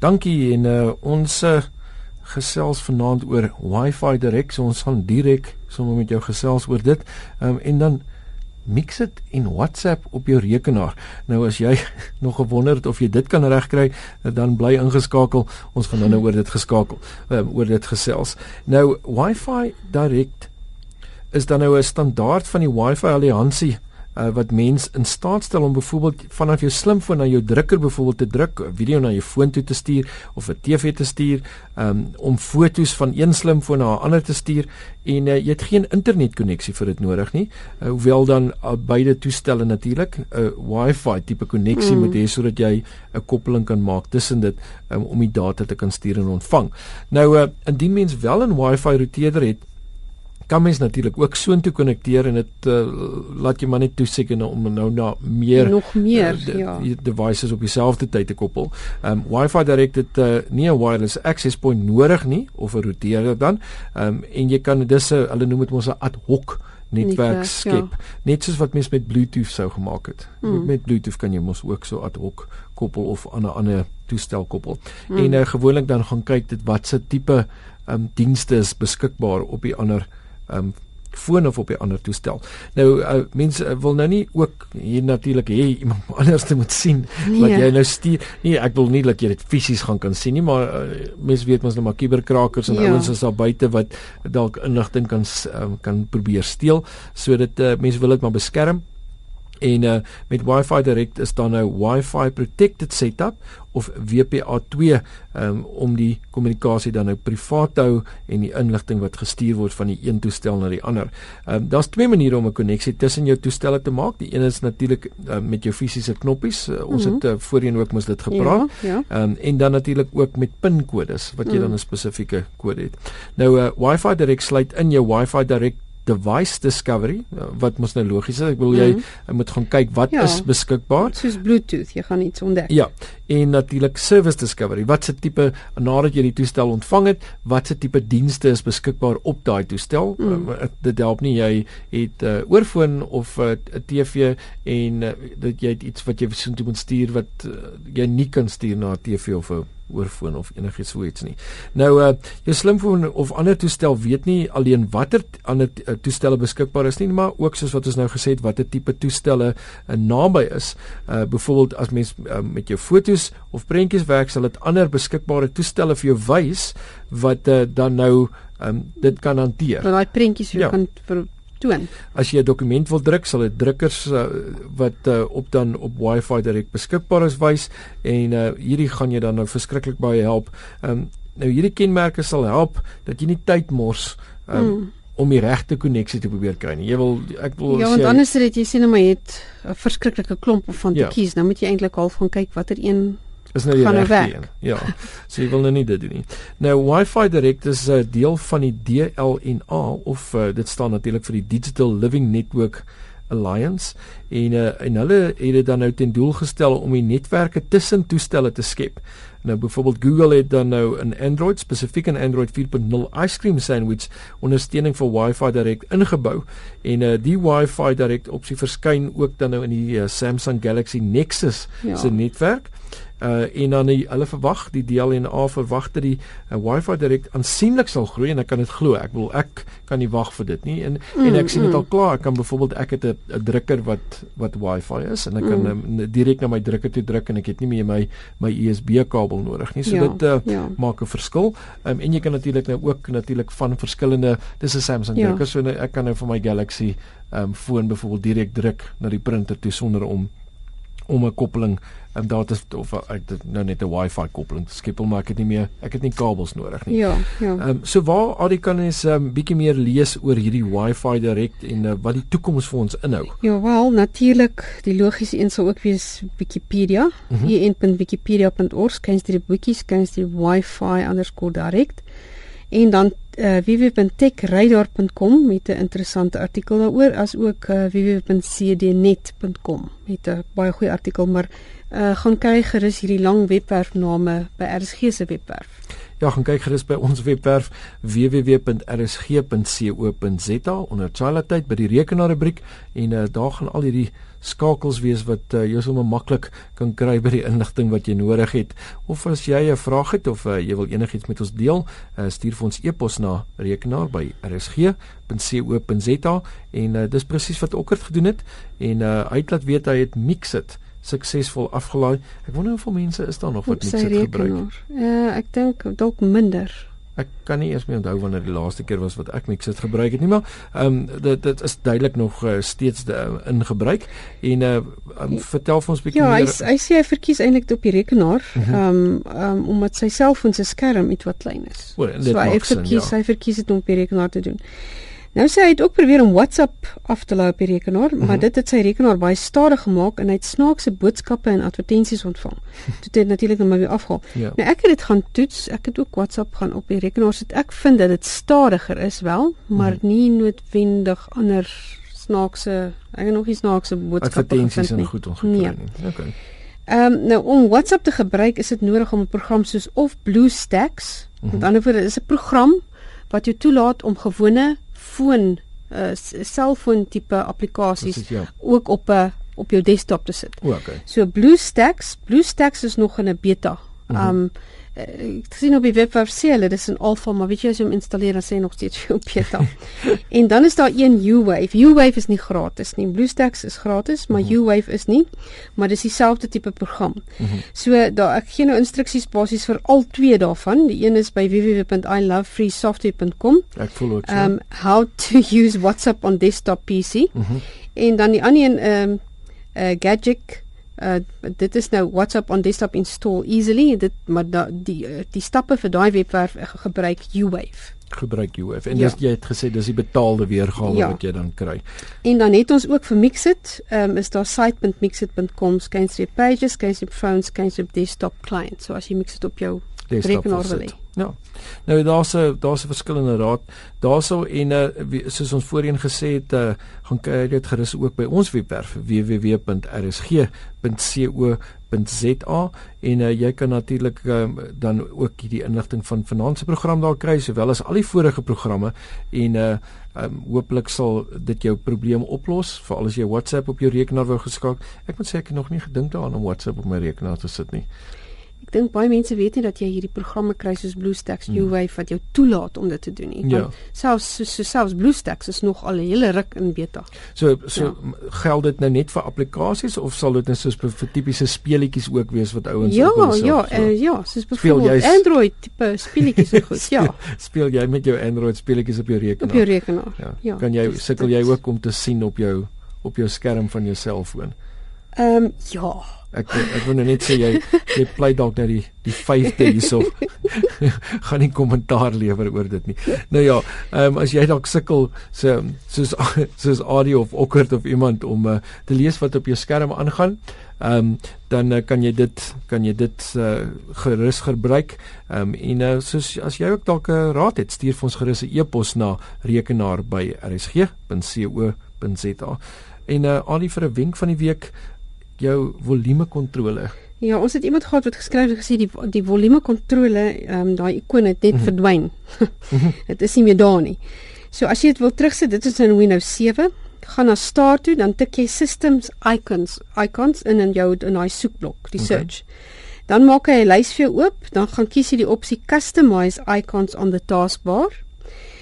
Dankie en uh, ons uh, gesels vanaand oor Wi-Fi direk. So ons gaan direk sommer met jou gesels oor dit. Ehm um, en dan mix dit in WhatsApp op jou rekenaar. Nou as jy nog gewonder het of jy dit kan regkry, dan bly ingeskakel. Ons gaan nou oor dit geskakel, um, oor dit gesels. Nou Wi-Fi direk is dan nou 'n standaard van die Wi-Fi alliansie uh, wat mens in staat stel om byvoorbeeld vanaf jou slimfoon na jou drukker byvoorbeeld te druk, video na jou foon toe te stuur of 'n TV te stuur, um, om fotos van een slimfoon na 'n ander te stuur en uh, jy het geen internetkonneksie vir dit nodig nie. Uh, hoewel dan uh, beide toestelle natuurlik 'n uh, Wi-Fi tipe konneksie mm. moet hê sodat jy 'n koppeling kan maak tussen dit um, om die data te kan stuur en ontvang. Nou uh, indien mens wel 'n Wi-Fi router het, kan mens natuurlik ook soontoe konnekteer en dit uh, laat jy maar net toeseken om nou na meer nog meer uh, de, ja devices op dieselfde tyd te koppel. Ehm um, Wi-Fi direk het uh, nie 'n wireless access point nodig nie of 'n router dan. Ehm um, en jy kan dis 'n hulle noem dit mos 'n ad hoc netwerk skep. Ja. Net soos wat mens met Bluetooth sou gemaak het. Mm. Met Bluetooth kan jy mos ook so ad hoc koppel of aan 'n ander toestel koppel. Mm. En uh, gewoonlik dan gaan kyk dit watse tipe ehm um, dienste is beskikbaar op die ander um foon of op 'n ander toestel. Nou uh, mense uh, wil nou nie ook hier natuurlik hê iemand anders te moet sien nee. wat jy nou stuur. Nee, ek wil nie dat jy dit fisies gaan kan sien nie, maar uh, mense weet mos nou maar kuberkrakers en ja. ouens is daar buite wat dalk inligting kan um, kan probeer steel. So dit uh, mense wil dit maar beskerm. En uh, met Wi-Fi Direct is dan nou Wi-Fi Protected Setup of WPA2 um, om die kommunikasie dan nou privaat te hou en die inligting wat gestuur word van die een toestel na die ander. Um, Daar's twee maniere om 'n koneksie tussen jou toestelle te maak. Die een is natuurlik um, met jou fisiese knoppies. Uh, ons mm -hmm. het uh, voorheen ook mos dit gepraat. Ja, ja. Um, en dan natuurlik ook met pinkodes wat jy mm. dan 'n spesifieke kode het. Nou uh, Wi-Fi Direct sluit in jou Wi-Fi Direct device discovery uh, wat mos nou logies is. Ek wil jy mm -hmm. moet gaan kyk wat ja, is beskikbaar. Soos bluetooth jy gaan iets ontdek. Ja en natuurlik service discovery. Wat se tipe nadat jy die toestel ontvang het wat se tipe dienste is beskikbaar op daai toestel? Mm. uh, dit help nie jy het 'n uh, oorfoon of 'n uh, TV en uh, dat jy iets wat jy moet stuur wat uh, jy nie kan stuur na 'n TV of 'n oorfoon of enigiets so iets nie. Nou uh jou slimfoon of ander toestel weet nie alleen watter ander uh, toestelle beskikbaar is nie, maar ook soos wat ons nou gesê het watter tipe toestelle uh, naby is. Uh byvoorbeeld as mens uh, met jou fotos of prentjies werk, sal dit ander beskikbare toestelle vir jou wys wat uh, dan nou um dit kan hanteer. Want daai prentjies ja. kan vir toon. As jy 'n dokument wil druk, sal dit drukkers uh, wat uh, op dan op Wi-Fi direk beskikbaar is wys en uh, hierdie gaan jou dan nou verskriklik baie help. Um, nou hierdie kenmerke sal help dat jy nie tyd mors um, mm. om die regte koneksie te probeer kry nie. Jy wil ek wil Ja, want anders het jy sien maar jy het 'n verskriklike klomp van te ja. kies. Nou moet jy eintlik half gaan kyk watter een is nou die regte een. Ja. So jy wil nou nie dit doen nie. Nou Wi-Fi Direct is 'n uh, deel van die DLNA of uh, dit staan natuurlik vir die Digital Living Network Alliance en uh, en hulle het dit dan nou ten doel gestel om die netwerke tussen toestelle te skep. Nou byvoorbeeld Google het dan nou 'n Android spesifiek 'n Android 4.0 ice cream sandwich ondersteuning vir Wi-Fi Direct ingebou en uh, die Wi-Fi Direct opsie verskyn ook dan nou in die uh, Samsung Galaxy Nexus ja. se netwerk uh en dan die, hulle verwag die DLNA verwag dat die uh, Wi-Fi direk aansienlik sal groei en ek kan dit glo. Ek wil ek kan nie wag vir dit nie. En mm, en ek sien dit mm. al klaar. Ek kan byvoorbeeld ek het 'n drukker wat wat Wi-Fi is en ek kan mm. um, direk na my drukker toe druk en ek het nie meer my my USB kabel nodig nie. So ja, dit uh, ja. maak 'n verskil. Um, en jy kan natuurlik nou ook natuurlik van verskillende dis 'n Samsung ja. drukker so nou, ek kan nou vir my Galaxy um, foon byvoorbeeld direk druk na die printer toe sonder om om 'n koppeling en daar is of ek dit nou net 'n wifi koppeling skepel maar ek het nie meer ek het nie kabels nodig nie. Ja, ja. Ehm um, so waar die kan ons 'n um, ehm, bietjie meer lees oor hierdie wifi direk en uh, wat die toekoms vir ons inhou. Ja, wel natuurlik die logiese een sal ook wees Wikipedia. Mm -hmm. Hier in wikipedia.org kan jy die boekies kan jy wifi_direk en dan uh, www.techradar.com met 'n interessante artikel daaroor as ook uh, www.cdnet.com met 'n baie goeie artikel maar uh, gaan kyk gerus hierdie lang webwerf name by RSG se webwerf. Ja, gaan kyk gerus by ons webwerf www.rsg.co.za onder Charlatheid by die rekenaar rubriek en uh, daar gaan al hierdie skakels wees wat uh, jou sommer maklik kan kry by die inligting wat jy nodig het of as jy 'n vraag het of uh, jy wil enigiets met ons deel, uh, stuur vir ons e-pos na rekenaar by rsg.co.za en uh, dis presies wat Okkert gedoen het en uh, hy het laat weet hy het Mixit suksesvol afgelaai. Ek wonder hoeveel mense is daar nog wat Mixit gebruik. Uh, ek dink dalk minder. Ek kan nie eers meer onthou wanneer die laaste keer was wat ek Mixit gebruik het nie, maar ehm um, dit dit is duidelik nog uh, steeds de, uh, in gebruik. En uh um, vertel vir ons bietjie ja, meer. Ja, hy hy sê hy verkies eintlik op die rekenaar, mhm. ehm um, um, omdat sy selfoon se skerm iets wat klein is. Well, so hy verkies ja. hy verkies dit om op die rekenaar te doen. Nou sê hy het ook probeer om WhatsApp af te laai op die rekenaar, mm -hmm. maar dit het sy rekenaar baie stadig gemaak en hy het snaakse boodskappe en advertensies ontvang. Dit het natuurlik net maar weer afgehaal. Ja. Nou ek het dit gaan toets. Ek het ook WhatsApp gaan op die rekenaar sit. Ek vind dat dit stadiger is wel, maar mm -hmm. nie noodwendig ander snaakse ek het nog nie snaakse boodskappe. Advertensies en goed ongekry nee. nie. Okay. Ehm um, nou om WhatsApp te gebruik is dit nodig om 'n program soos of BlueStacks, mm -hmm. met ander woorde is 'n program wat jou toelaat om gewone foon uh selfoon tipe applikasies ja. ook op 'n uh, op jou desktop te sit. O, okay. So BlueStacks, BlueStacks is nog in 'n beta. Um mm -hmm ek sien op die webwerf sê hulle dis 'n alfa, maar weet jy as jy hom installeer dan sê hy nog steeds vir beta. en dan is daar een U-Wave. U-Wave is nie gratis nie. BlueStacks is gratis, maar mm -hmm. U-Wave is nie. Maar dis dieselfde tipe program. Mm -hmm. So daar ek gee nou instruksies basies vir al twee daarvan. Die een is by www.ilovefreesoftware.com. Ek voel ook so. Um how to use WhatsApp on desktop PC. Mm -hmm. En dan die ander een um uh, Gadget Uh dit is nou WhatsApp on desktop install easily dit maar da, die uh, die stappe vir daai webwerf uh, gebruik U-Wave gebruik U-Wave en ja. dis jy het gesê dis die betaalde weergawe ja. wat jy dan kry. En dan het ons ook vir Mixit, ehm um, is daar site.mixit.com skynstreep pages, skynstreep phones, skynstreep desktop client. So as jy Mixit op jou rekenaar wil hê. Ja. Nou daar's 'n daar's 'n verskillende raad daarso en uh, soos ons voorheen gesê het uh, gaan kyk dit gerus ook by ons webwerf www.rsg.co.za en uh, jy kan natuurlik uh, dan ook hierdie inligting van vanaand se program daar kry sowel as al die vorige programme en uh, um, hooplik sal dit jou probleem oplos veral as jy WhatsApp op jou rekenaar wou geskakel. Ek moet sê ek het nog nie gedink daaraan om WhatsApp op my rekenaar te sit nie. Ek dink baie mense weet nie dat jy hierdie programme kry soos BlueStacks, mm. U-Wave wat jou toelaat om dit te doen nie. Ja. Selfs so, so selfs BlueStacks is nog al 'n hele ruk in beta. So so ja. geld dit nou net vir applikasies of sal dit net soos vir tipiese speletjies ook wees wat ouens ja, op hulle Ja, ja, uh, ja, soos byvoorbeeld Android tipe speletjies is goed. Ja. speel jy met jou Android speletjies op jou rekenaar? Op jou rekenaar. Ja. ja kan jy sukkel jy ook om te sien op jou op jou skerm van jou selfoon? Ehm um, ja. Ek ek wil nou net sê jy jy pleit dalk nou die die 5de hierso. gaan nie kommentaar lewer oor dit nie. Nou ja, ehm um, as jy dalk sukkel so soos soos audio of awkward of iemand om uh, te lees wat op jou skerm aangaan, ehm um, dan uh, kan jy dit kan jy dit uh, gerus gebruik. Ehm um, en uh, soos as jy ook dalk 'n uh, raad het, stuur vir ons gerus 'n e-pos na rekenaar by rsg.co.za. En uh, die vir 'n wenk van die week jou volume kontrole. Ja, ons het iemand gehad wat geskryf het gesê die die volume kontrole, ehm um, daai ikoon het net mm -hmm. verdwyn. dit is nie meer daar nie. So as jy dit wil terugsit, dit is in Windows 7, gaan na start toe, dan tik jy systems icons, icons in in jou in daai soekblok, die okay. search. Dan maak hy 'n lys vir jou oop, dan gaan kies jy die opsie customize icons on the taskbar.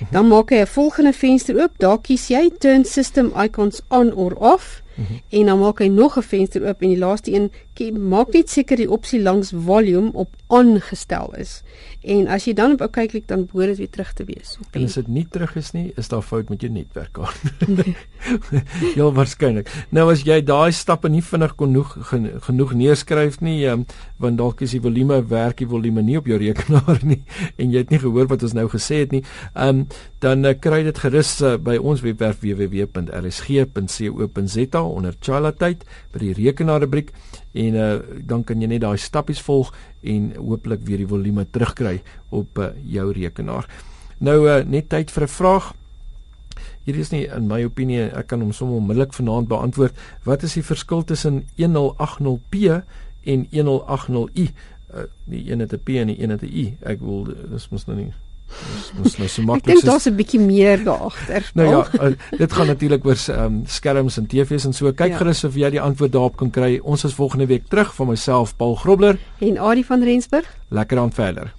Mhm. Dan maak hy 'n volgende venster oop, daar kies jy turn system icons on or off. Mm -hmm. En dan maak hy nog 'n venster oop en die laaste een maak net seker die opsie langs volume op aangestel is. En as jy dan op kyk klik dan behoort dit weer terug te wees. En as dit nie terug is nie, is daar fout met jou netwerkkaart. ja, waarskynlik. Nou as jy daai stappe nie vinnig genoeg genoeg neerskryf nie, um, want dalk is die volume werk die volume nie op jou rekenaar nie en jy het nie gehoor wat ons nou gesê het nie. Um, dan uh, kry dit gerus uh, by ons webwerf www.rsg.co.za onder Chala tyd by die rekenaarrubriek en uh, dan kan jy net daai stappies volg en hooplik weer die volume terugkry op uh, jou rekenaar. Nou uh, net tyd vir 'n vraag. Hier is nie in my opinie ek kan hom sommer onmiddellik vanaand beantwoord. Wat is die verskil tussen 1080p en 1080i? Uh, die een het 'n p en die een het 'n i. Ek wil dis mos nou nie Ons nou so maklik. Ek dink daar's 'n bietjie meer daar agter. Nou ja, uh, dit gaan natuurlik oor um, skerms en TV's en so. Kyk ja. gerus of jy die antwoord daarop kan kry. Ons is volgende week terug van myself Paul Grobler en Adie van Rensburg. Lekker aan verder.